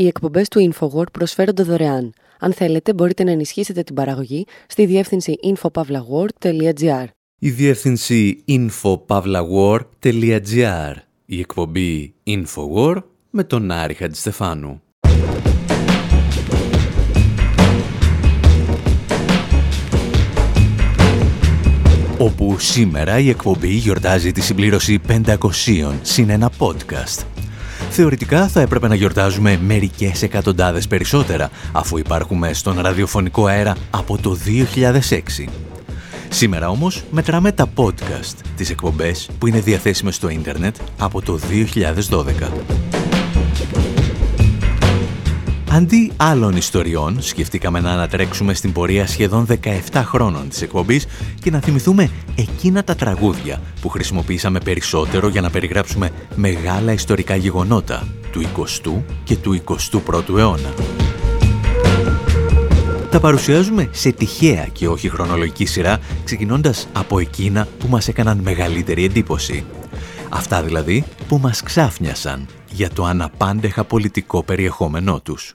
Οι εκπομπές του InfoWord προσφέρονται δωρεάν. Αν θέλετε, μπορείτε να ενισχύσετε την παραγωγή στη διεύθυνση infopavlagor.gr. Η διεύθυνση infopavlagor.gr. Η εκπομπή InfoWord με τον Άρη Χατζηστεφάνου. Όπου σήμερα η εκπομπή γιορτάζει τη συμπλήρωση 500 συν ένα podcast. Θεωρητικά θα έπρεπε να γιορτάζουμε μερικές εκατοντάδες περισσότερα, αφού υπάρχουμε στον ραδιοφωνικό αέρα από το 2006. Σήμερα όμως μετράμε τα podcast, τις εκπομπές που είναι διαθέσιμες στο ίντερνετ από το 2012. Αντί άλλων ιστοριών, σκεφτήκαμε να ανατρέξουμε στην πορεία σχεδόν 17 χρόνων της εκπομπής και να θυμηθούμε εκείνα τα τραγούδια που χρησιμοποιήσαμε περισσότερο για να περιγράψουμε μεγάλα ιστορικά γεγονότα του 20ου και του 21ου αιώνα. Τα παρουσιάζουμε σε τυχαία και όχι χρονολογική σειρά, ξεκινώντας από εκείνα που μας έκαναν μεγαλύτερη εντύπωση. Αυτά δηλαδή που μας ξάφνιασαν για το αναπάντεχα πολιτικό περιεχόμενό τους.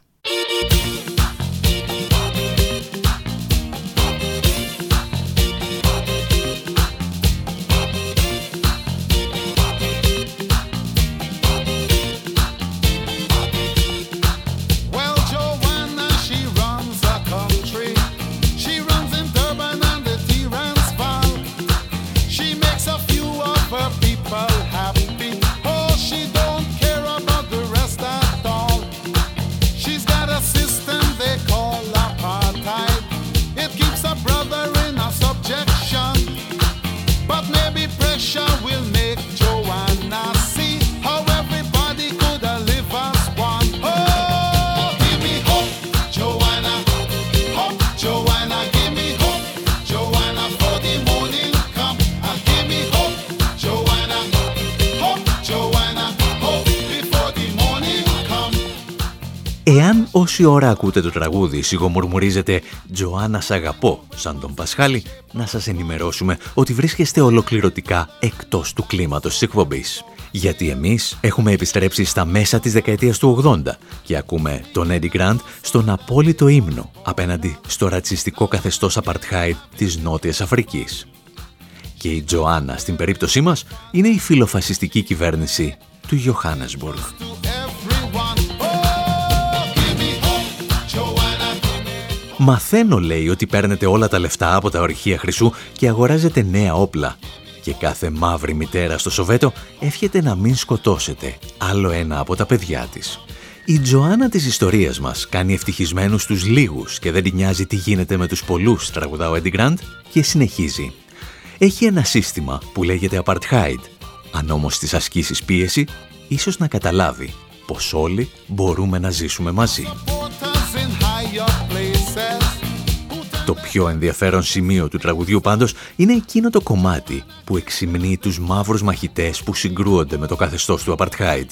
Όση ώρα ακούτε το τραγούδι σιγομουρμουρίζετε «Τζοάννα σ' αγαπώ» σαν τον Πασχάλη, να σας ενημερώσουμε ότι βρίσκεστε ολοκληρωτικά εκτός του κλίματος της εκπομπής. Γιατί εμείς έχουμε επιστρέψει στα μέσα της δεκαετίας του 80 και ακούμε τον Eddie Grant στον απόλυτο ύμνο απέναντι στο ρατσιστικό καθεστώς apartheid της Νότιας Αφρικής. Και η Τζοάννα στην περίπτωσή μας είναι η φιλοφασιστική κυβέρνηση του Johannesburg. Μαθαίνω, λέει, ότι παίρνετε όλα τα λεφτά από τα ορυχεία χρυσού και αγοράζετε νέα όπλα. Και κάθε μαύρη μητέρα στο Σοβέτο εύχεται να μην σκοτώσετε άλλο ένα από τα παιδιά της. Η Τζοάννα της ιστορίας μας κάνει ευτυχισμένους τους λίγους και δεν την νοιάζει τι γίνεται με τους πολλούς, τραγουδά ο Eddie Grant και συνεχίζει. Έχει ένα σύστημα που λέγεται Apartheid. Αν όμως τις ασκήσεις πίεση, ίσως να καταλάβει πως όλοι μπορούμε να ζήσουμε μαζί. Το πιο ενδιαφέρον σημείο του τραγουδιού πάντως είναι εκείνο το κομμάτι που εξυμνεί τους μαύρους μαχητές που συγκρούονται με το καθεστώς του Apartheid.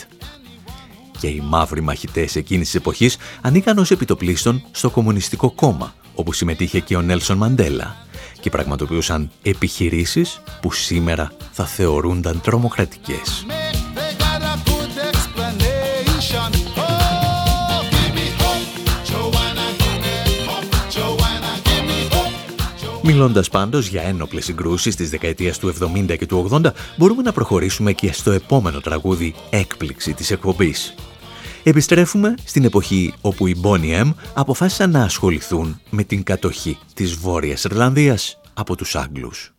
Και οι μαύροι μαχητές εκείνης της εποχής ανήκαν ως επιτοπλίστων στο Κομμουνιστικό Κόμμα, όπου συμμετείχε και ο Νέλσον Μαντέλα και πραγματοποιούσαν επιχειρήσεις που σήμερα θα θεωρούνταν τρομοκρατικές. Μιλώντας πάντως για ένοπλες συγκρούσεις της δεκαετίας του 70 και του 80, μπορούμε να προχωρήσουμε και στο επόμενο τραγούδι έκπληξη της εκπομπής. Επιστρέφουμε στην εποχή όπου οι Bonnie M αποφάσισαν να ασχοληθούν με την κατοχή της Βόρειας Ιρλανδίας από τους Άγγλους.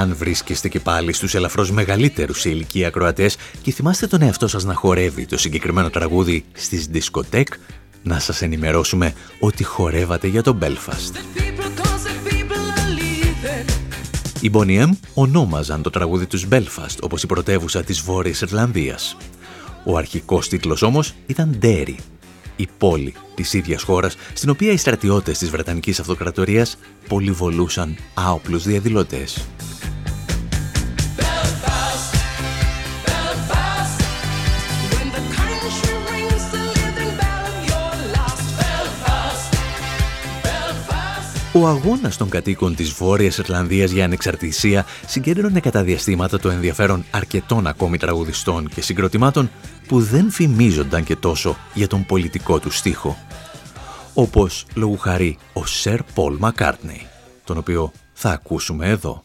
Εάν βρίσκεστε και πάλι στους ελαφρώς μεγαλύτερους σε ηλικία ακροατές και θυμάστε τον εαυτό σας να χορεύει το συγκεκριμένο τραγούδι στις δισκοτέκ, να σας ενημερώσουμε ότι χορεύατε για τον Belfast. Οι Bonnie M ονόμαζαν το τραγούδι τους Belfast, όπως η πρωτεύουσα της Βόρειας Ιρλανδίας. Ο αρχικός τίτλος όμως ήταν Derry, η πόλη της ίδιας χώρας, στην οποία οι στρατιώτες της Βρετανικής Αυτοκρατορίας πολυβολούσαν άοπλους διαδηλωτές. Ο αγώνας των κατοίκων της Βόρειας Ιρλανδίας για ανεξαρτησία συγκέντρωνε κατά διαστήματα το ενδιαφέρον αρκετών ακόμη τραγουδιστών και συγκροτημάτων που δεν φημίζονταν και τόσο για τον πολιτικό τους στίχο. Όπως λόγου χαρεί ο Σερ Πολ Μακάρτνεϊ, τον οποίο θα ακούσουμε εδώ.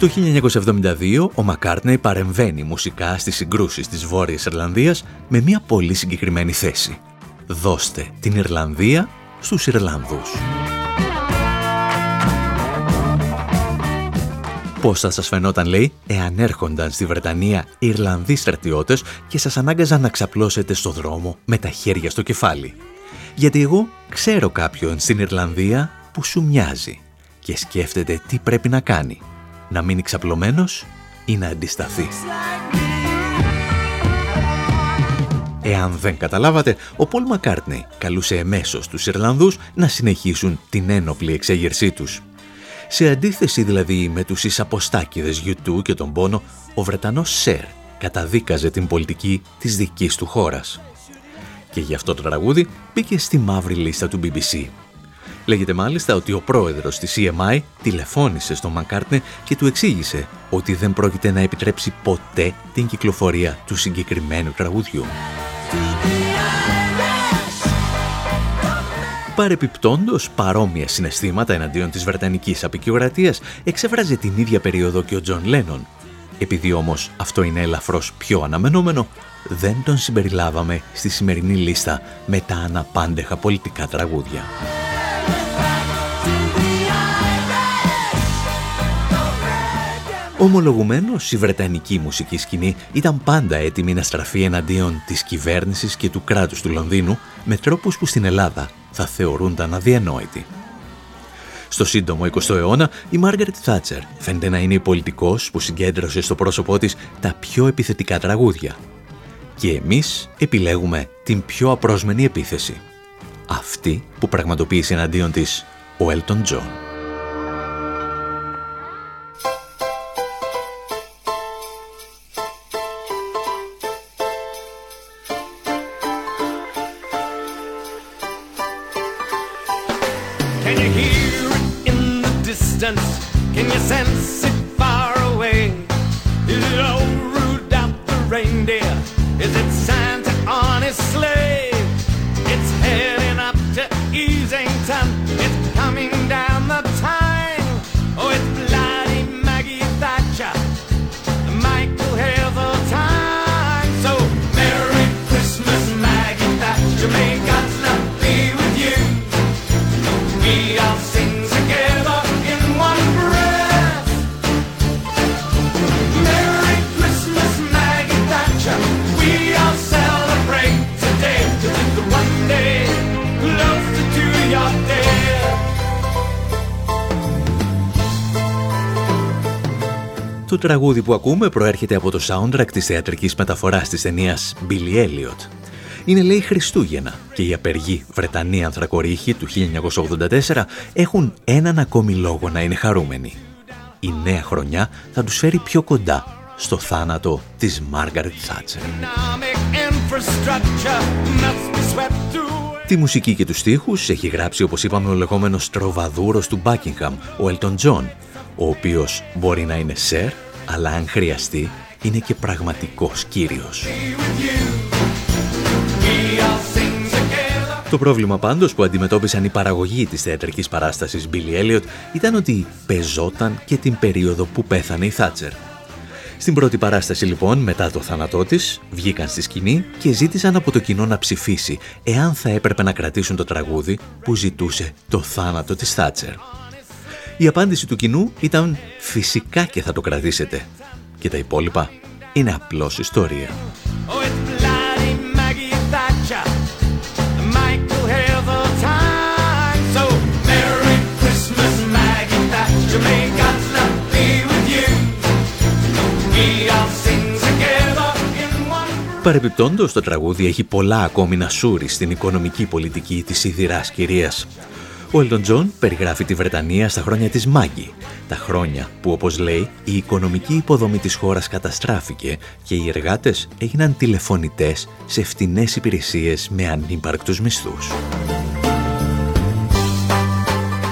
Το 1972 ο Μακάρτνεϊ παρεμβαίνει μουσικά στις συγκρούσεις της Βόρειας Ιρλανδίας με μια πολύ συγκεκριμένη θέση. Δώστε την Ιρλανδία στους Ιρλανδούς. Πώς θα σας φαινόταν, λέει, εάν έρχονταν στη Βρετανία Ιρλανδοί στρατιώτες και σας ανάγκαζαν να ξαπλώσετε στο δρόμο με τα χέρια στο κεφάλι; Γιατί εγώ ξέρω κάποιον στην Ιρλανδία που σου μοιάζει και σκέφτεται τι πρέπει να κάνει να μείνει ξαπλωμένος ή να αντισταθεί. Εάν δεν καταλάβατε, ο Πολ Μακάρτνεϊ καλούσε εμέσως τους Ιρλανδούς να συνεχίσουν την ένοπλη εξέγερσή τους. Σε αντίθεση δηλαδή με τους εισαποστάκηδες YouTube και τον πόνο, ο Βρετανός Σερ καταδίκαζε την πολιτική της δικής του χώρας. Και γι' αυτό το τραγούδι μπήκε στη μαύρη λίστα του BBC Λέγεται μάλιστα ότι ο πρόεδρος της EMI τηλεφώνησε στον Μακάρτνε και του εξήγησε ότι δεν πρόκειται να επιτρέψει ποτέ την κυκλοφορία του συγκεκριμένου τραγουδιού. Παρεπιπτόντος, παρόμοια συναισθήματα εναντίον της Βρετανικής αποικιοκρατίας εξέφραζε την ίδια περίοδο και ο Τζον Λένον. Επειδή όμως αυτό είναι ελαφρώς πιο αναμενόμενο, δεν τον συμπεριλάβαμε στη σημερινή λίστα με τα αναπάντεχα πολιτικά τραγούδια. Ομολογουμένως, η Βρετανική μουσική σκηνή ήταν πάντα έτοιμη να στραφεί εναντίον της κυβέρνησης και του κράτους του Λονδίνου με τρόπους που στην Ελλάδα θα θεωρούνταν αδιανόητοι. Στο σύντομο 20ο αιώνα, η Μάργαρετ Θάτσερ φαίνεται να είναι η πολιτικός που συγκέντρωσε στο πρόσωπό της τα πιο επιθετικά τραγούδια. Και εμείς επιλέγουμε την πιο απρόσμενη επίθεση. Αυτή που πραγματοποίησε εναντίον της ο Έλτον Τζον. Τραγούδι που ακούμε προέρχεται από το soundtrack της θεατρικής μεταφοράς της ταινίας Billy Elliot. Είναι λέει Χριστούγεννα και οι απεργοί Βρετανοί ανθρακορίχοι του 1984 έχουν έναν ακόμη λόγο να είναι χαρούμενοι. Η νέα χρονιά θα τους φέρει πιο κοντά στο θάνατο της Μάργαρετ Θάτσερ. Τη μουσική και τους στίχους έχει γράψει όπως είπαμε ο λεγόμενος τροβαδούρος του Buckingham, ο Elton John, ο οποίος μπορεί να είναι σερ, αλλά αν χρειαστεί είναι και πραγματικός κύριος. Το πρόβλημα πάντως που αντιμετώπισαν οι παραγωγοί της θεατρικής παράστασης Billy Elliot ήταν ότι πεζόταν και την περίοδο που πέθανε η Θάτσερ. Στην πρώτη παράσταση λοιπόν, μετά το θάνατό της, βγήκαν στη σκηνή και ζήτησαν από το κοινό να ψηφίσει εάν θα έπρεπε να κρατήσουν το τραγούδι που ζητούσε το θάνατο της Θάτσερ. Η απάντηση του κοινού ήταν «Φυσικά και θα το κρατήσετε». Και τα υπόλοιπα είναι απλώς ιστορία. Παρεπιπτόντως, το τραγούδι έχει πολλά ακόμη να σούρει στην οικονομική πολιτική της σιδηράς κυρίας. Ο Έλτον Τζον περιγράφει τη Βρετανία στα χρόνια της Μάγκι, τα χρόνια που όπως λέει η οικονομική υποδομή της χώρας καταστράφηκε και οι εργάτες έγιναν τηλεφωνητές σε φτηνές υπηρεσίες με ανύπαρκτους μισθούς.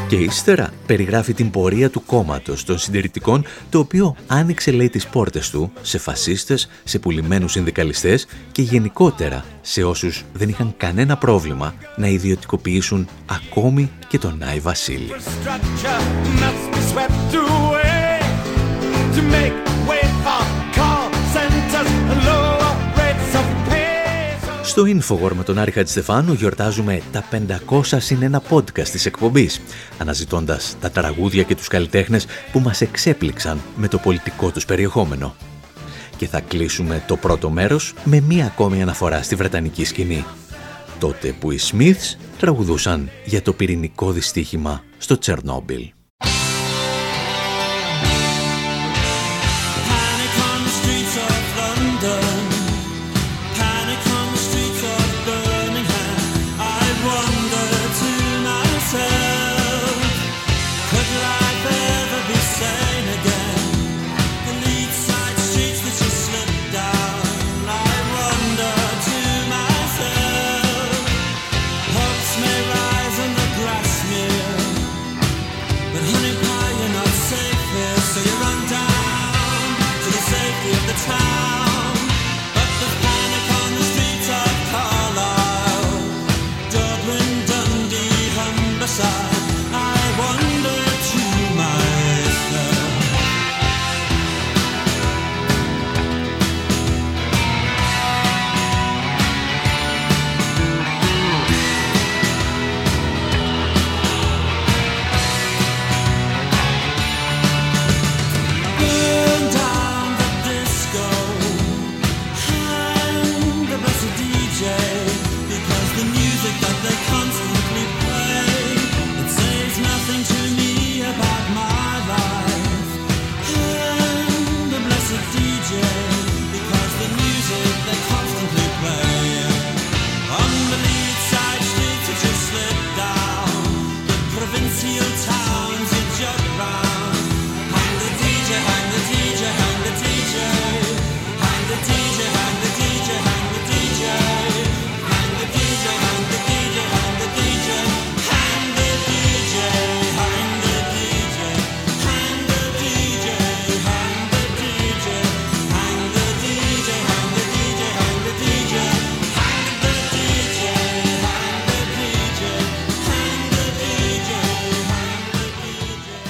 Και ύστερα περιγράφει την πορεία του κόμματος των συντηρητικών, το οποίο άνοιξε λέει τις πόρτες του σε φασίστες, σε πουλημένους συνδικαλιστές και γενικότερα σε όσους δεν είχαν κανένα πρόβλημα να ιδιωτικοποιήσουν ακόμη και τον Άι Βασίλη. Στο Infowar με τον Άρη Χατζηστεφάνου γιορτάζουμε τα 500 συν ένα podcast της εκπομπής, αναζητώντας τα τραγούδια και τους καλλιτέχνες που μας εξέπληξαν με το πολιτικό τους περιεχόμενο. Και θα κλείσουμε το πρώτο μέρος με μία ακόμη αναφορά στη Βρετανική σκηνή. Τότε που οι Smiths τραγουδούσαν για το πυρηνικό δυστύχημα στο Τσερνόμπιλ.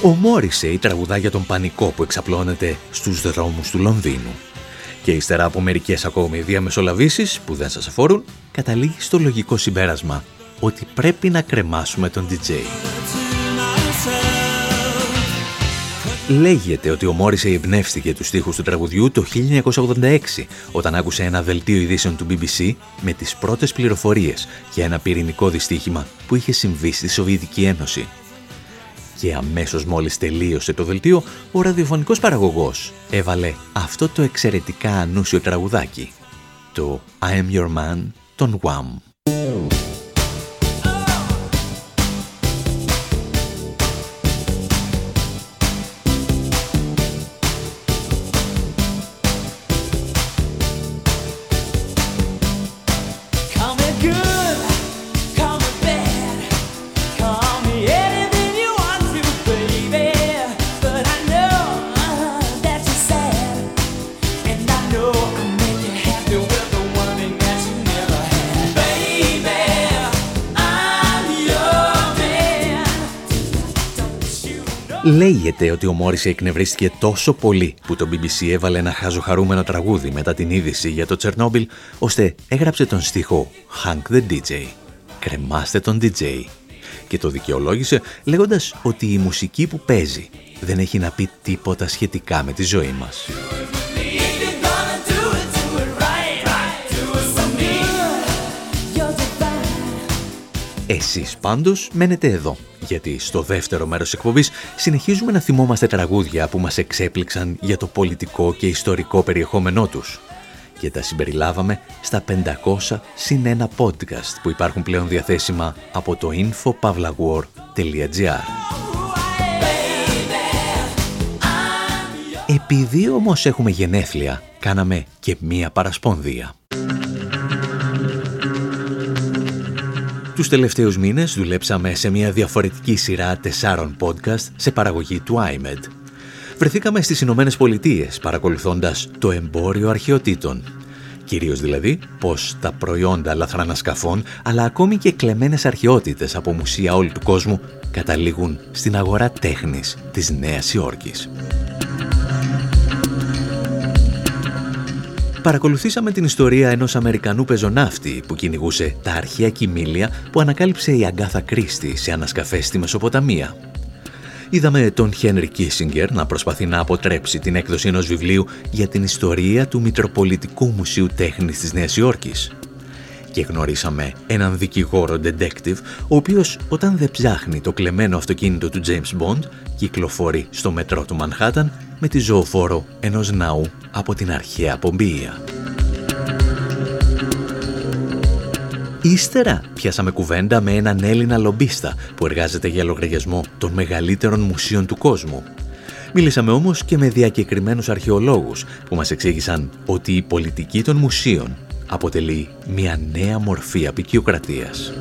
Ο Μόρισεϊ τραγουδά για τον πανικό που εξαπλώνεται στους δρόμους του Λονδίνου. Και ύστερα από μερικές ακόμη διαμεσολαβήσεις που δεν σας αφορούν, καταλήγει στο λογικό συμπέρασμα ότι πρέπει να κρεμάσουμε τον DJ. Λέγεται ότι ο Μόρισεϊ εμπνεύστηκε τους στίχους του τραγουδιού το 1986 όταν άκουσε ένα δελτίο ειδήσεων του BBC με τις πρώτες πληροφορίες για ένα πυρηνικό δυστύχημα που είχε συμβεί στη Σοβιετική Ένωση Και αμέσως μόλις τελείωσε το δελτίο, ο ραδιοφωνικός παραγωγός έβαλε αυτό το εξαιρετικά ανούσιο τραγουδάκι, το «I am your man» των Wham. Λέγεται ότι ο Μόρισε εκνευρίστηκε τόσο πολύ που το BBC έβαλε ένα χαζοχαρούμενο τραγούδι μετά την είδηση για το Τσερνόμπιλ, ώστε έγραψε τον στίχο «Hank the DJ». «Κρεμάστε τον DJ». Και το δικαιολόγησε λέγοντας ότι η μουσική που παίζει δεν έχει να πει τίποτα σχετικά με τη ζωή μας. Εσείς πάντως μένετε εδώ, γιατί στο δεύτερο μέρος εκπομπής συνεχίζουμε να θυμόμαστε τραγούδια που μας εξέπληξαν για το πολιτικό και ιστορικό περιεχόμενό τους και τα συμπεριλάβαμε στα 500 συν ένα podcast που υπάρχουν πλέον διαθέσιμα από το infopavlawar.gr Επειδή όμως έχουμε γενέθλια, κάναμε και μία παρασπονδία. Τους τελευταίους μήνες δουλέψαμε σε μια διαφορετική σειρά τεσσάρων podcast σε παραγωγή του iMed. Βρεθήκαμε στις Ηνωμένες Πολιτείες παρακολουθώντας το εμπόριο αρχαιοτήτων. Κυρίως δηλαδή πως τα προϊόντα λαθρανασκαφών αλλά ακόμη και κλεμμένες αρχαιότητες από μουσεία όλου του κόσμου καταλήγουν στην αγορά τέχνης της Νέας Υόρκης. Παρακολουθήσαμε την ιστορία ενός Αμερικανού πεζοναύτη που κυνηγούσε τα αρχαία κοιμήλια που ανακάλυψε η Αγκάθα Κρίστη σε ανασκαφές στη Μεσοποταμία. Είδαμε τον Χένρι Κίσιγκερ να προσπαθεί να αποτρέψει την έκδοση ενός βιβλίου για την ιστορία του Μητροπολιτικού Μουσείου Τέχνης της Νέας Υόρκης. Και γνωρίσαμε έναν δικηγόρο detective, ο οποίος όταν δεν ψάχνει το κλεμμένο αυτοκίνητο του James Bond, κυκλοφορεί στο μετρό του Μανχάταν με τη ζωοφόρο ενός ναού από την αρχαία Πομπία. Ύστερα πιάσαμε κουβέντα με έναν Έλληνα λομπίστα που εργάζεται για λογαριασμό των μεγαλύτερων μουσείων του κόσμου. Μίλησαμε όμως και με διακεκριμένους αρχαιολόγους που μας εξήγησαν ότι η πολιτική των μουσείων αποτελεί μια νέα μορφή απεικιοκρατίας.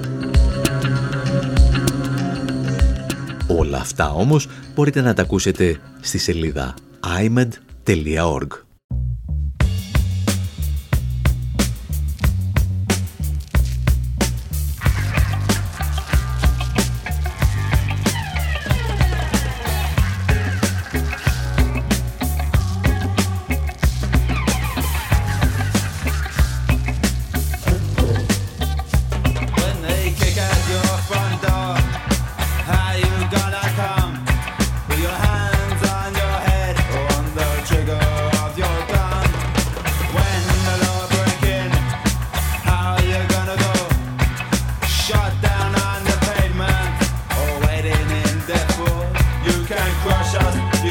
Όλα αυτά όμως μπορείτε να τα ακούσετε στη σελίδα imed.org.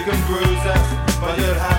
Bruiser, but you'll have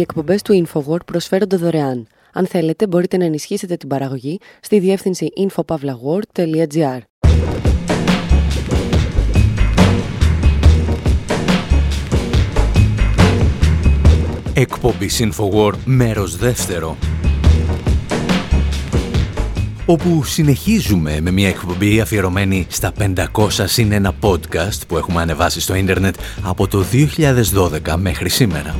Οι εκπομπές του InfoWord προσφέρονται δωρεάν. Αν θέλετε, μπορείτε να ενισχύσετε την παραγωγή στη διεύθυνση infopavlagor.gr. Εκπομπή InfoWord, μέρος δεύτερο όπου συνεχίζουμε με μια εκπομπή αφιερωμένη στα 500 συν ένα podcast που έχουμε ανεβάσει στο ίντερνετ από το 2012 μέχρι σήμερα.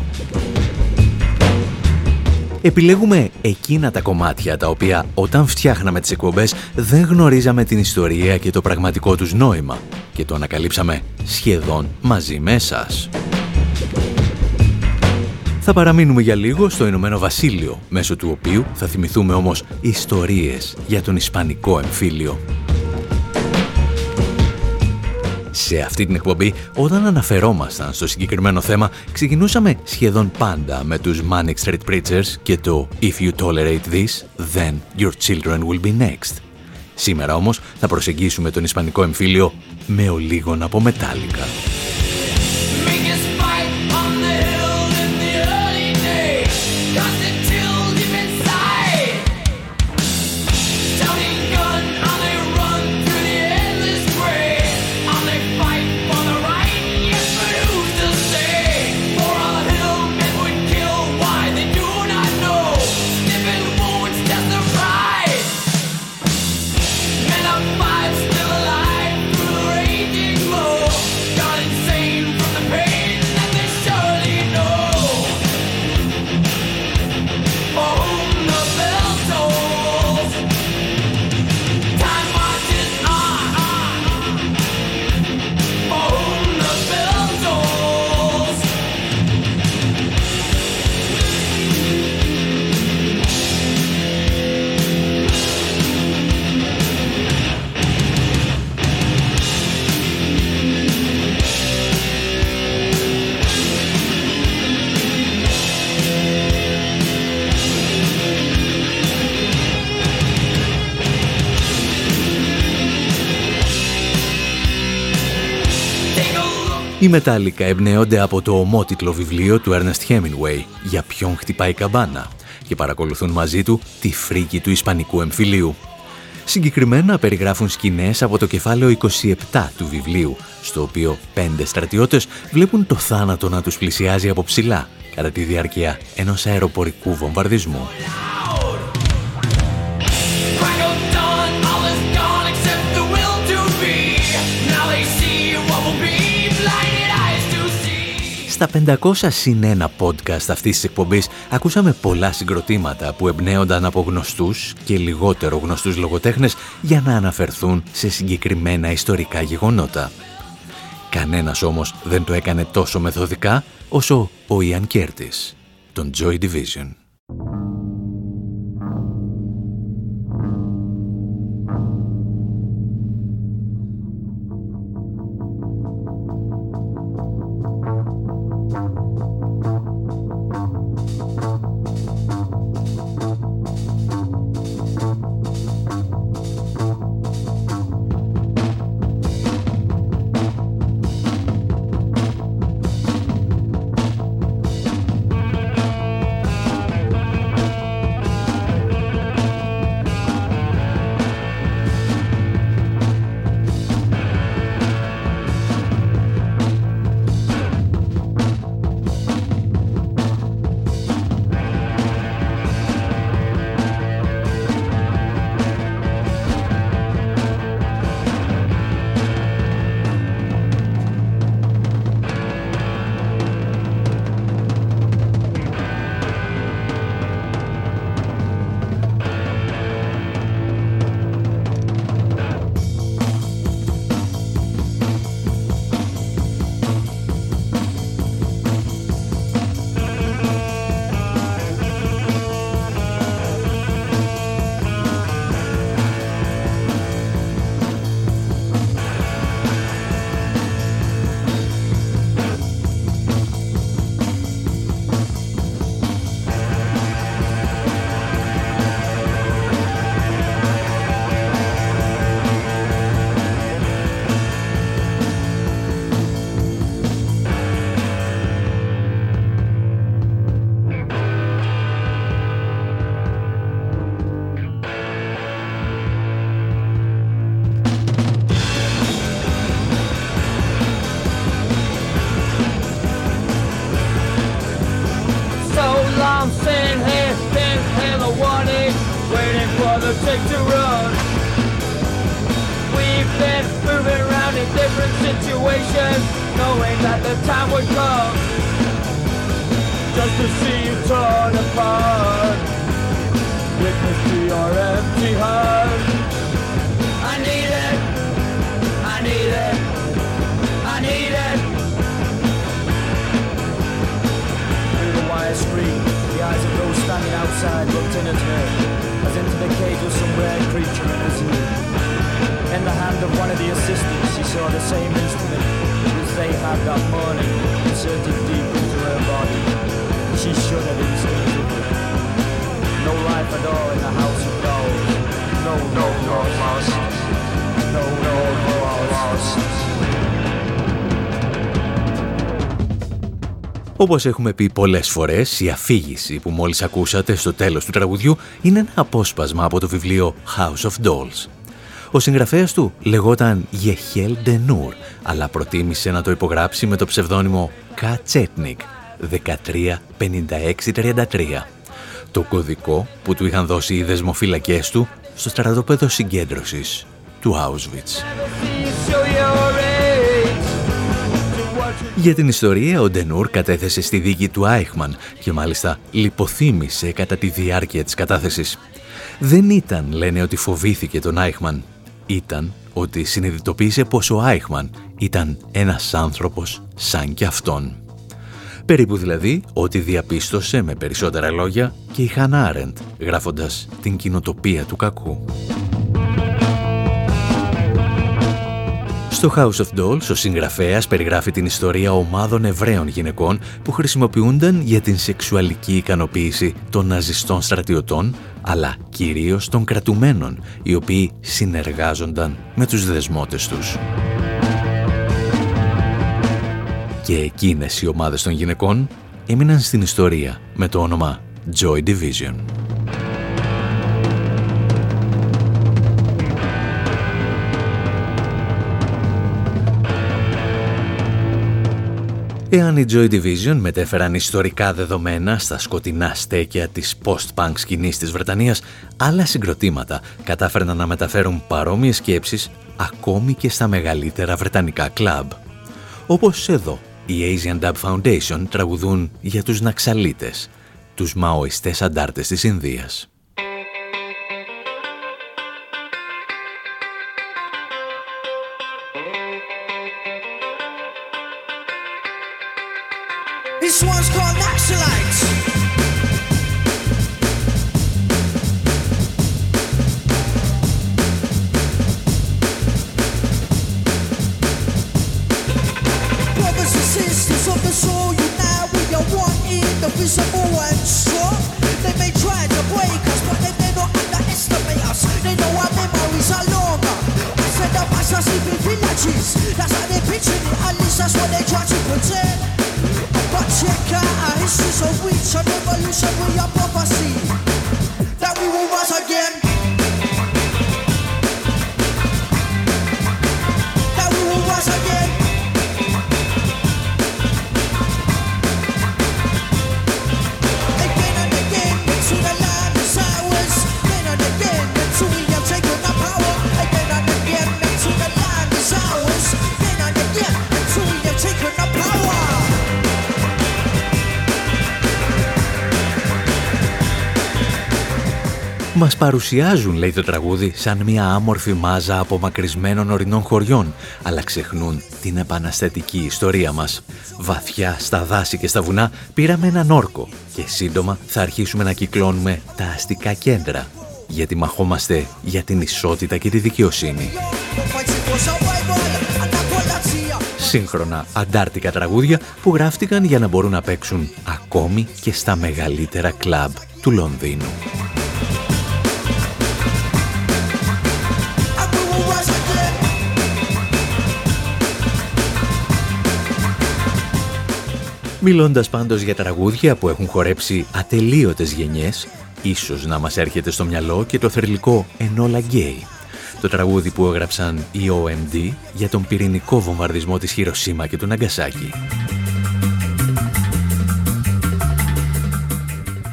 Επιλέγουμε εκείνα τα κομμάτια τα οποία όταν φτιάχναμε τις εκπομπές δεν γνωρίζαμε την ιστορία και το πραγματικό τους νόημα και το ανακαλύψαμε σχεδόν μαζί με εσάς. Θα παραμείνουμε για λίγο στο Ηνωμένο Βασίλειο, μέσω του οποίου θα θυμηθούμε όμως ιστορίες για τον Ισπανικό εμφύλιο. Σε αυτή την εκπομπή, όταν αναφερόμασταν στο συγκεκριμένο θέμα, ξεκινούσαμε σχεδόν πάντα με τους Manic Street Preachers και το «If you tolerate this, then your children will be next». Σήμερα όμως θα προσεγγίσουμε τον Ισπανικό εμφύλιο με ολίγων από μετάλλικα. Οι Μετάλλικα εμπνέονται από το ομότιτλο βιβλίο του Ernest Hemingway «Για ποιον χτυπάει καμπάνα» και παρακολουθούν μαζί του τη φρίκη του Ισπανικού εμφυλίου. Συγκεκριμένα περιγράφουν σκηνές από το κεφάλαιο 27 του βιβλίου, στο οποίο πέντε στρατιώτες βλέπουν το θάνατο να τους πλησιάζει από ψηλά κατά τη διάρκεια ενός αεροπορικού βομβαρδισμού. Στα 500 συν ένα podcast αυτής της εκπομπής ακούσαμε πολλά συγκροτήματα που εμπνέονταν από γνωστούς και λιγότερο γνωστούς λογοτέχνες για να αναφερθούν σε συγκεκριμένα ιστορικά γεγονότα. Κανένας όμως δεν το έκανε τόσο μεθοδικά όσο ο Ιαν Κέρτης, τον Joy Division. the road. We've been moving around in different situations, knowing that the time would come. Just to see you torn apart. Witness to your empty heart. I need it. I need it. I need it. Through the wire screen, the eyes of those standing outside looked in at her the cage of some rare creature in a zoo. In the hand of one of the assistants, she saw the same instrument as they had that morning, inserted deep into her body. She shuddered instinctively. No life at all in the house of dolls. No, no, no, lost. No, no, no, lost. Όπως έχουμε πει πολλές φορές, η αφήγηση που μόλις ακούσατε στο τέλος του τραγουδιού είναι ένα απόσπασμα από το βιβλίο House of Dolls. Ο συγγραφέας του λεγόταν Γεχέλ Ντενούρ, αλλά προτίμησε να το υπογράψει με το ψευδόνυμο Κατσέτνικ 135633. Το κωδικό που του είχαν δώσει οι δεσμοφύλακές του στο στρατόπεδο συγκέντρωσης του Auschwitz. Για την ιστορία, ο Ντενούρ κατέθεσε στη δίκη του Άιχμαν και μάλιστα λιποθύμησε κατά τη διάρκεια της κατάθεσης. Δεν ήταν, λένε, ότι φοβήθηκε τον Άιχμαν. Ήταν ότι συνειδητοποίησε πως ο Άιχμαν ήταν ένας άνθρωπος σαν κι αυτόν. Περίπου δηλαδή ότι διαπίστωσε με περισσότερα λόγια και η Χαν Άρεντ, γράφοντας την κοινοτοπία του κακού. Στο House of Dolls, ο συγγραφέας περιγράφει την ιστορία ομάδων Εβραίων γυναικών που χρησιμοποιούνταν για την σεξουαλική ικανοποίηση των ναζιστών στρατιωτών, αλλά κυρίως των κρατουμένων, οι οποίοι συνεργάζονταν με τους δεσμότες τους. Και εκείνες οι ομάδες των γυναικών έμειναν στην ιστορία με το όνομα Joy Division. Εάν οι Joy Division μετέφεραν ιστορικά δεδομένα στα σκοτεινά στέκια της post-punk σκηνής της Βρετανίας, άλλα συγκροτήματα κατάφεραν να μεταφέρουν παρόμοιες σκέψεις ακόμη και στα μεγαλύτερα βρετανικά κλαμπ. Όπως εδώ, οι Asian Dub Foundation τραγουδούν για τους Ναξαλίτες, τους μαοιστές αντάρτες της Ινδίας. This one's called Naxalites. Παρουσιάζουν, λέει το τραγούδι, σαν μια άμορφη μάζα απομακρυσμένων ορεινών χωριών, αλλά ξεχνούν την επαναστατική ιστορία μας. Βαθιά στα δάση και στα βουνά πήραμε έναν όρκο και σύντομα θα αρχίσουμε να κυκλώνουμε τα αστικά κέντρα, γιατί μαχόμαστε για την ισότητα και τη δικαιοσύνη. Fighting for survival and equality. Σύγχρονα αντάρτικα τραγούδια που γράφτηκαν για να μπορούν να παίξουν ακόμη και στα μεγαλύτερα κλαμπ του Λονδίνου. Μιλώντας πάντως για τραγούδια που έχουν χορέψει ατελείωτες γενιές, ίσως να μας έρχεται στο μυαλό και το θερλικό «Ενόλα Γκέι», το τραγούδι που έγραψαν οι OMD για τον πυρηνικό βομβαρδισμό της Χειροσύμα και του Ναγκασάκη.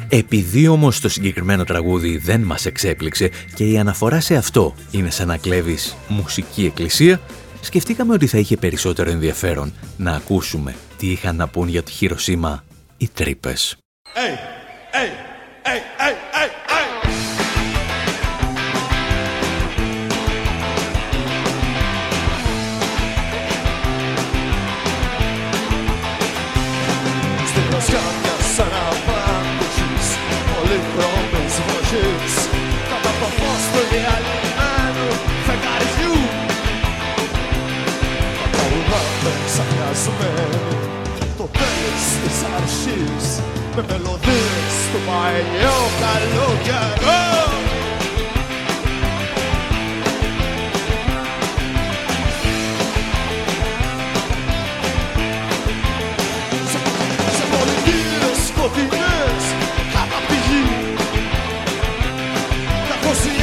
Επειδή όμως το συγκεκριμένο τραγούδι δεν μας εξέπληξε και η αναφορά σε αυτό είναι σαν να κλέβεις μουσική εκκλησία, σκεφτήκαμε ότι θα είχε περισσότερο ενδιαφέρον να ακούσουμε τι είχαν να πούν για τη Χειροσύμα οι τρύπες. Hey, hey, hey, με μελωδίες του παλιό καλό καιρό. Σε πολιτείες σκοτεινές κατά πηγή Καθώς η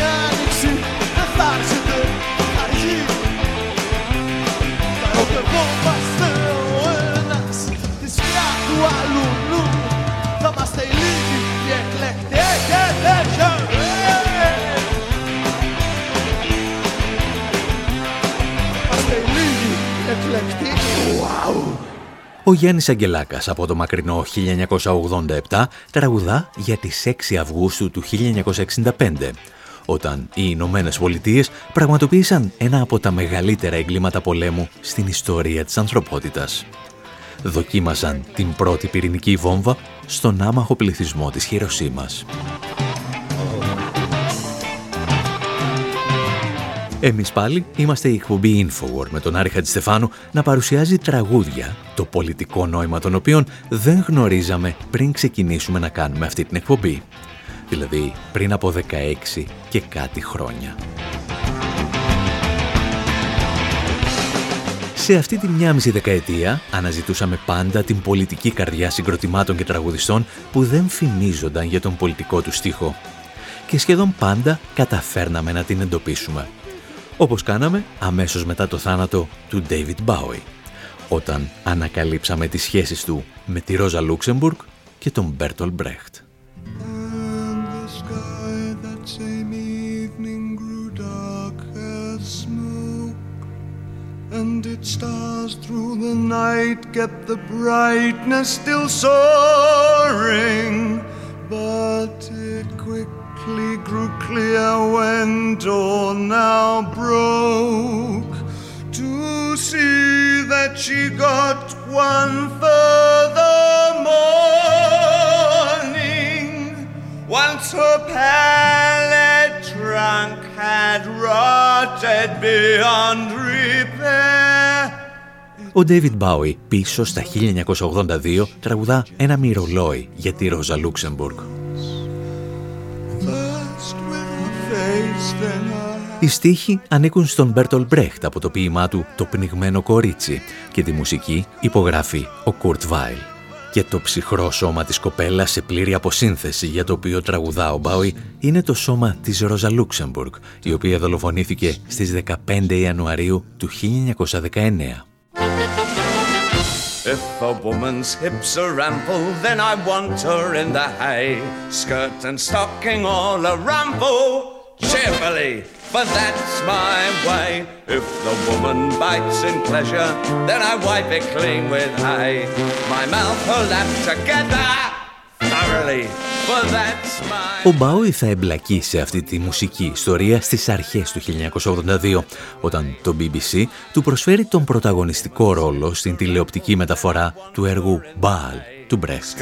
Ο Γιάννης Αγγελάκας από το μακρινό 1987 τραγουδά για τις 6 Αυγούστου του 1965 όταν οι Ηνωμένες Πολιτείες πραγματοποίησαν ένα από τα μεγαλύτερα εγκλήματα πολέμου στην ιστορία της ανθρωπότητας. Δοκίμασαν την πρώτη πυρηνική βόμβα στον άμαχο πληθυσμό της Χειροσύμας. Εμείς πάλι είμαστε η εκπομπή Infowar με τον Άρη Χατζηστεφάνου να παρουσιάζει τραγούδια, το πολιτικό νόημα των οποίων δεν γνωρίζαμε πριν ξεκινήσουμε να κάνουμε αυτή την εκπομπή. Δηλαδή πριν από 16 και κάτι χρόνια. Σε αυτή τη μια μισή δεκαετία αναζητούσαμε πάντα την πολιτική καρδιά συγκροτημάτων και τραγουδιστών που δεν φημίζονταν για τον πολιτικό του στίχο. Και σχεδόν πάντα καταφέρναμε να την εντοπίσουμε όπως κάναμε αμέσως μετά το θάνατο του David Bowie, όταν ανακαλύψαμε τις σχέσεις του με τη Ρόζα Λούξεμπουργκ και τον Μπέρτολ Μπρέχτ. And its stars through the night kept the brightness still soaring, but it quickly quickly grew clear when dawn now broke to see that she got one further morning once her pallid trunk had rotted beyond repair. Ο David Bowie πίσω στα 1982 τραγουδά ένα μοιρολόι για τη Ρόζα Λούξεμπουργκ. Οι στίχοι ανήκουν στον Μπέρτολτ Μπρεχτ από το ποίημά του «Το πνιγμένο κορίτσι» και τη μουσική υπογράφει ο Κουρτ Βάιλ. Και το ψυχρό σώμα της κοπέλας σε πλήρη αποσύνθεση για το οποίο τραγουδά ο Μπάουι είναι το σώμα της Ρόζα Λούξεμπουργκ, η οποία δολοφονήθηκε στις 15 Ιανουαρίου του 1919. If a woman's hips are ample, then I want her in the hay. Skirt and stocking all a ramble. cheerfully, but that's my way. If the woman bites in pleasure, then I wipe it clean with hay. My mouth will lap together thoroughly. Ο Μπάουι θα εμπλακεί σε αυτή τη μουσική ιστορία στις αρχές του 1982, όταν το BBC του προσφέρει τον πρωταγωνιστικό ρόλο στην τηλεοπτική μεταφορά του έργου «Μπάλ» του Μπρέχτ.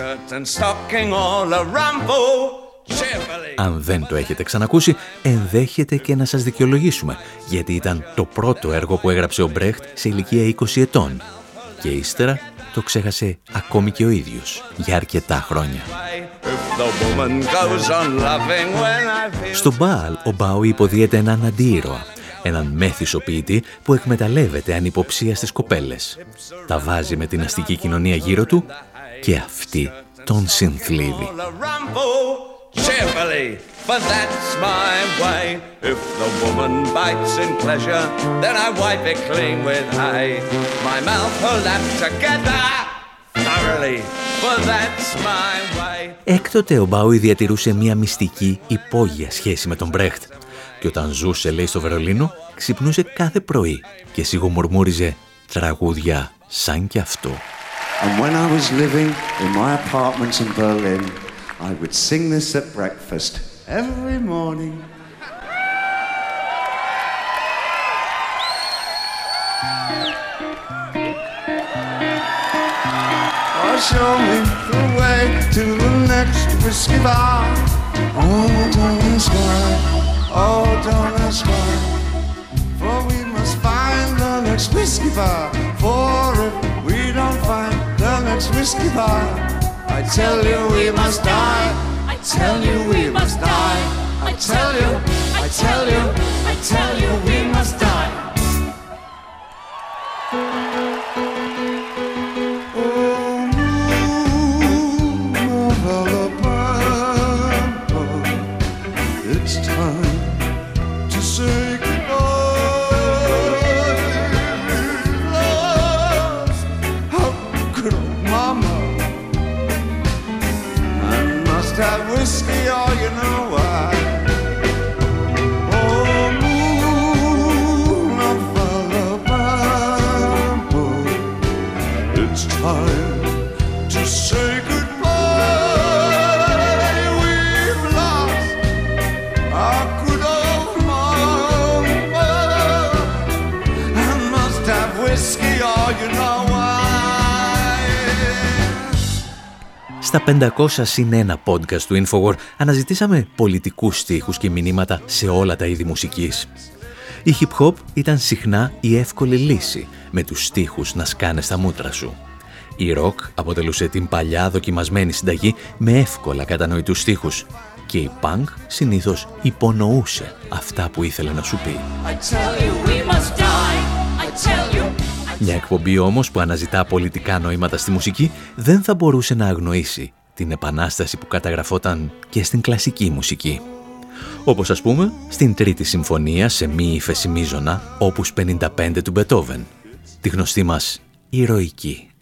Αν δεν το έχετε ξανακούσει, ενδέχεται και να σας δικαιολογήσουμε, γιατί ήταν το πρώτο έργο που έγραψε ο Μπρέχτ σε ηλικία 20 ετών. Και ύστερα το ξέχασε ακόμη και ο ίδιος, για αρκετά χρόνια. Στο Μπάλ, ο Μπάου υποδίεται έναν αντίρωα, έναν μέθησο ποιητή που εκμεταλλεύεται ανυποψία στις κοπέλες. Τα βάζει με την αστική κοινωνία γύρω του και αυτή τον συνθλίβει Έκτοτε ο Μπάουι διατηρούσε μια μυστική υπόγεια σχέση με τον Μπρέχτ. Και όταν ζούσε, λέει, στο Βερολίνο, ξυπνούσε κάθε πρωί και σίγουρα μουρμούριζε τραγούδια σαν κι αυτό. I would sing this at breakfast every morning. Oh, show me the way to the next whiskey bar. Oh, don't ask why. Oh, don't ask why. For we must find the next whiskey bar. For if we don't find the next whiskey bar, I tell you we must die. I tell you we must die. I tell you, I tell you, I tell you we must die. Στα 500 συν ένα podcast του Infowar αναζητήσαμε πολιτικούς στίχους και μηνύματα σε όλα τα είδη μουσικής. Η hip hop ήταν συχνά η εύκολη λύση, με τους στίχους να σκάνες στα μούτρα σου. Η rock αποτελούσε την παλιά δοκιμασμένη συνταγή με εύκολα κατανοητούς στίχους και η punk συνήθως υπονοούσε αυτά που ήθελε να σου πει. I tell you Μια εκπομπή όμως που αναζητά πολιτικά νοήματα στη μουσική δεν θα μπορούσε να αγνοήσει την επανάσταση που καταγραφόταν και στην κλασική μουσική. Όπως ας πούμε στην τρίτη συμφωνία σε μη ύφεση μίζωνα, όπους 55 του Μπετόβεν, τη γνωστή μας ηρωική.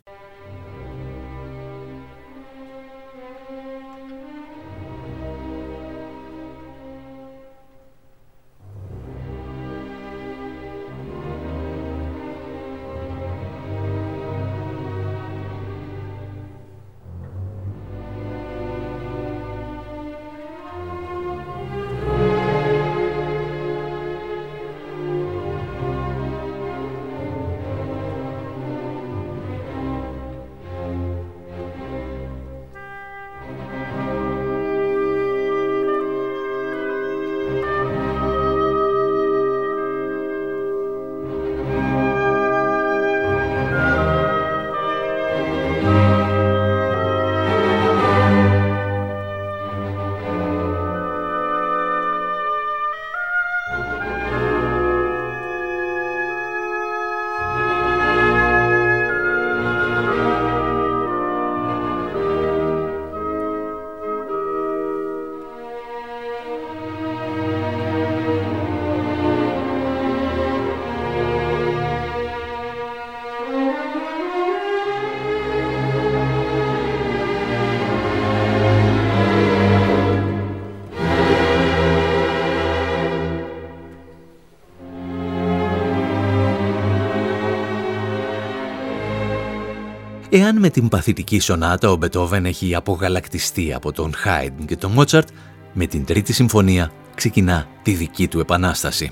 Εάν με την παθητική σονάτα ο Μπετόβεν έχει απογαλακτιστεί από τον Χάιντ και τον Μότσαρτ, με την τρίτη συμφωνία ξεκινά τη δική του επανάσταση.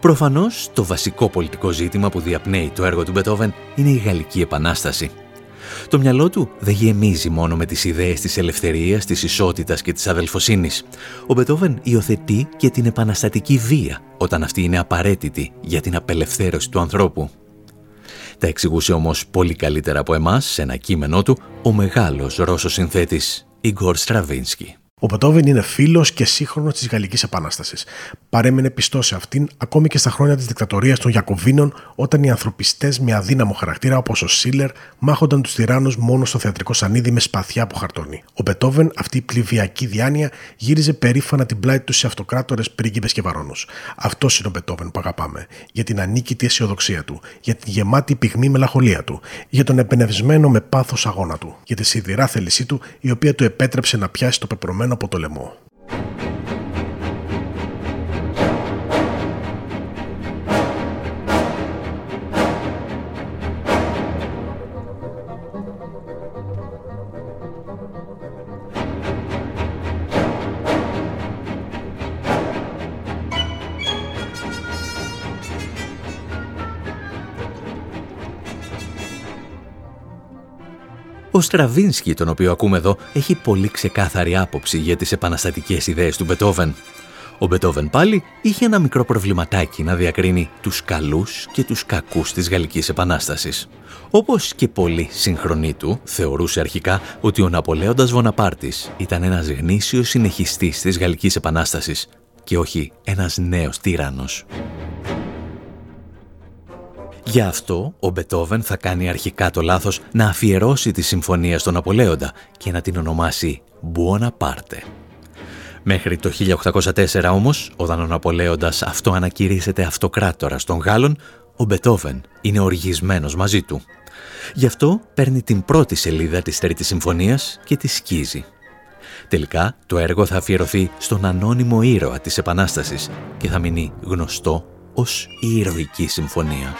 Προφανώς, το βασικό πολιτικό ζήτημα που διαπνέει το έργο του Μπετόβεν είναι η Γαλλική Επανάσταση. Το μυαλό του δεν γεμίζει μόνο με τις ιδέες της ελευθερίας, της ισότητας και της αδελφοσύνης. Ο Μπετόβεν υιοθετεί και την επαναστατική βία όταν αυτή είναι απαραίτητη για την απελευθέρωση του ανθρώπου. Τα εξηγούσε όμως πολύ καλύτερα από εμάς σε ένα κείμενό του ο μεγάλος Ρώσος συνθέτης Ιγκόρ Στραβίνσκι. Ο Μπετόβεν είναι φίλος και σύγχρονος της Γαλλικής Επανάστασης. Παρέμεινε πιστός σε αυτήν ακόμη και στα χρόνια της δικτατορίας των Γιακοβίνων, όταν οι ανθρωπιστές με αδύναμο χαρακτήρα όπως ο Σίλερ μάχονταν τους τυράννους μόνο στο θεατρικό σανίδι με σπαθιά από χαρτόνι. Ο Μπετόβεν, αυτή η πληβιακή διάνοια, γύριζε περήφανα την πλάτη του σε αυτοκράτορες, πρίγκιπες και βαρόνους. Αυτός είναι ο Μπετόβεν που αγαπάμε. Για την ανίκητη αισιοδοξία του, για την γεμάτη πυγμή μελαγχολία του, για τον εμπνευσμένο με πάθος αγώνα του, για τη σιδηρά θέλησή του, η οποία του επέτρεψε να πιάσει το πεπρωμένο από το λαιμό. Ο Στραβίνσκι, τον οποίο ακούμε εδώ, έχει πολύ ξεκάθαρη άποψη για τις επαναστατικές ιδέες του Μπετόβεν. Ο Μπετόβεν πάλι είχε ένα μικρό προβληματάκι να διακρίνει τους καλούς και τους κακούς της Γαλλικής Επανάστασης. Όπως και πολλοί συγχρονοί του, θεωρούσε αρχικά ότι ο Ναπολέοντας Βοναπάρτης ήταν ένας γνήσιος συνεχιστής της Γαλλικής Επανάστασης και όχι ένας νέος τύραννος. Γι' αυτό ο Μπετόβεν θα κάνει αρχικά το λάθος να αφιερώσει τη συμφωνία στον Ναπολέοντα και να την ονομάσει Buonaparte. Μέχρι το 1804 όμως, όταν ο Ναπολέοντας αυτό ανακηρύσσεται αυτοκράτορα των Γάλλων, ο Μπετόβεν είναι οργισμένος μαζί του. Γι' αυτό παίρνει την πρώτη σελίδα της Τρίτης Συμφωνίας και τη σκίζει. Τελικά, το έργο θα αφιερωθεί στον ανώνυμο ήρωα της Επανάστασης και θα μείνει γνωστό ως η Ηρωική Συμφωνία.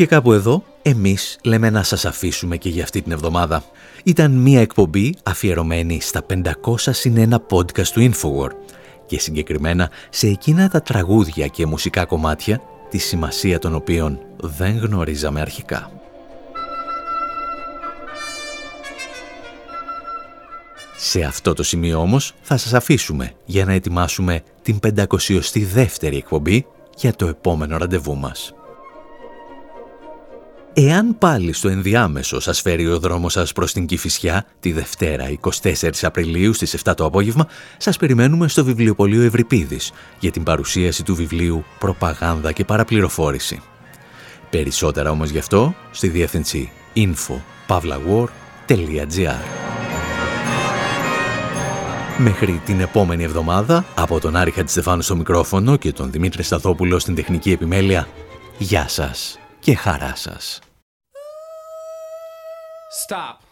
Και κάπου εδώ, εμείς λέμε να σας αφήσουμε και για αυτή την εβδομάδα. Ήταν μία εκπομπή αφιερωμένη στα 500 συν 1 podcast του Infowar και συγκεκριμένα σε εκείνα τα τραγούδια και μουσικά κομμάτια τη σημασία των οποίων δεν γνωρίζαμε αρχικά. Σε αυτό το σημείο όμως θα σας αφήσουμε για να ετοιμάσουμε την 502η εκπομπή για το επόμενο ραντεβού μας. Εάν πάλι στο ενδιάμεσο σας φέρει ο δρόμος σας προς την Κηφισιά τη Δευτέρα 24 Απριλίου στις 7 το απόγευμα, σας περιμένουμε στο βιβλιοπωλείο Ευρυπίδης για την παρουσίαση του βιβλίου «Προπαγάνδα και παραπληροφόρηση». Περισσότερα όμως γι' αυτό στη διεύθυνση info.pavlawar.gr Μέχρι την επόμενη εβδομάδα, από τον Άρη Χατζηστεφάνου στο μικρόφωνο και τον Δημήτρη Σταθόπουλο στην τεχνική επιμέλεια, γεια σας και χαρά σας. Stop.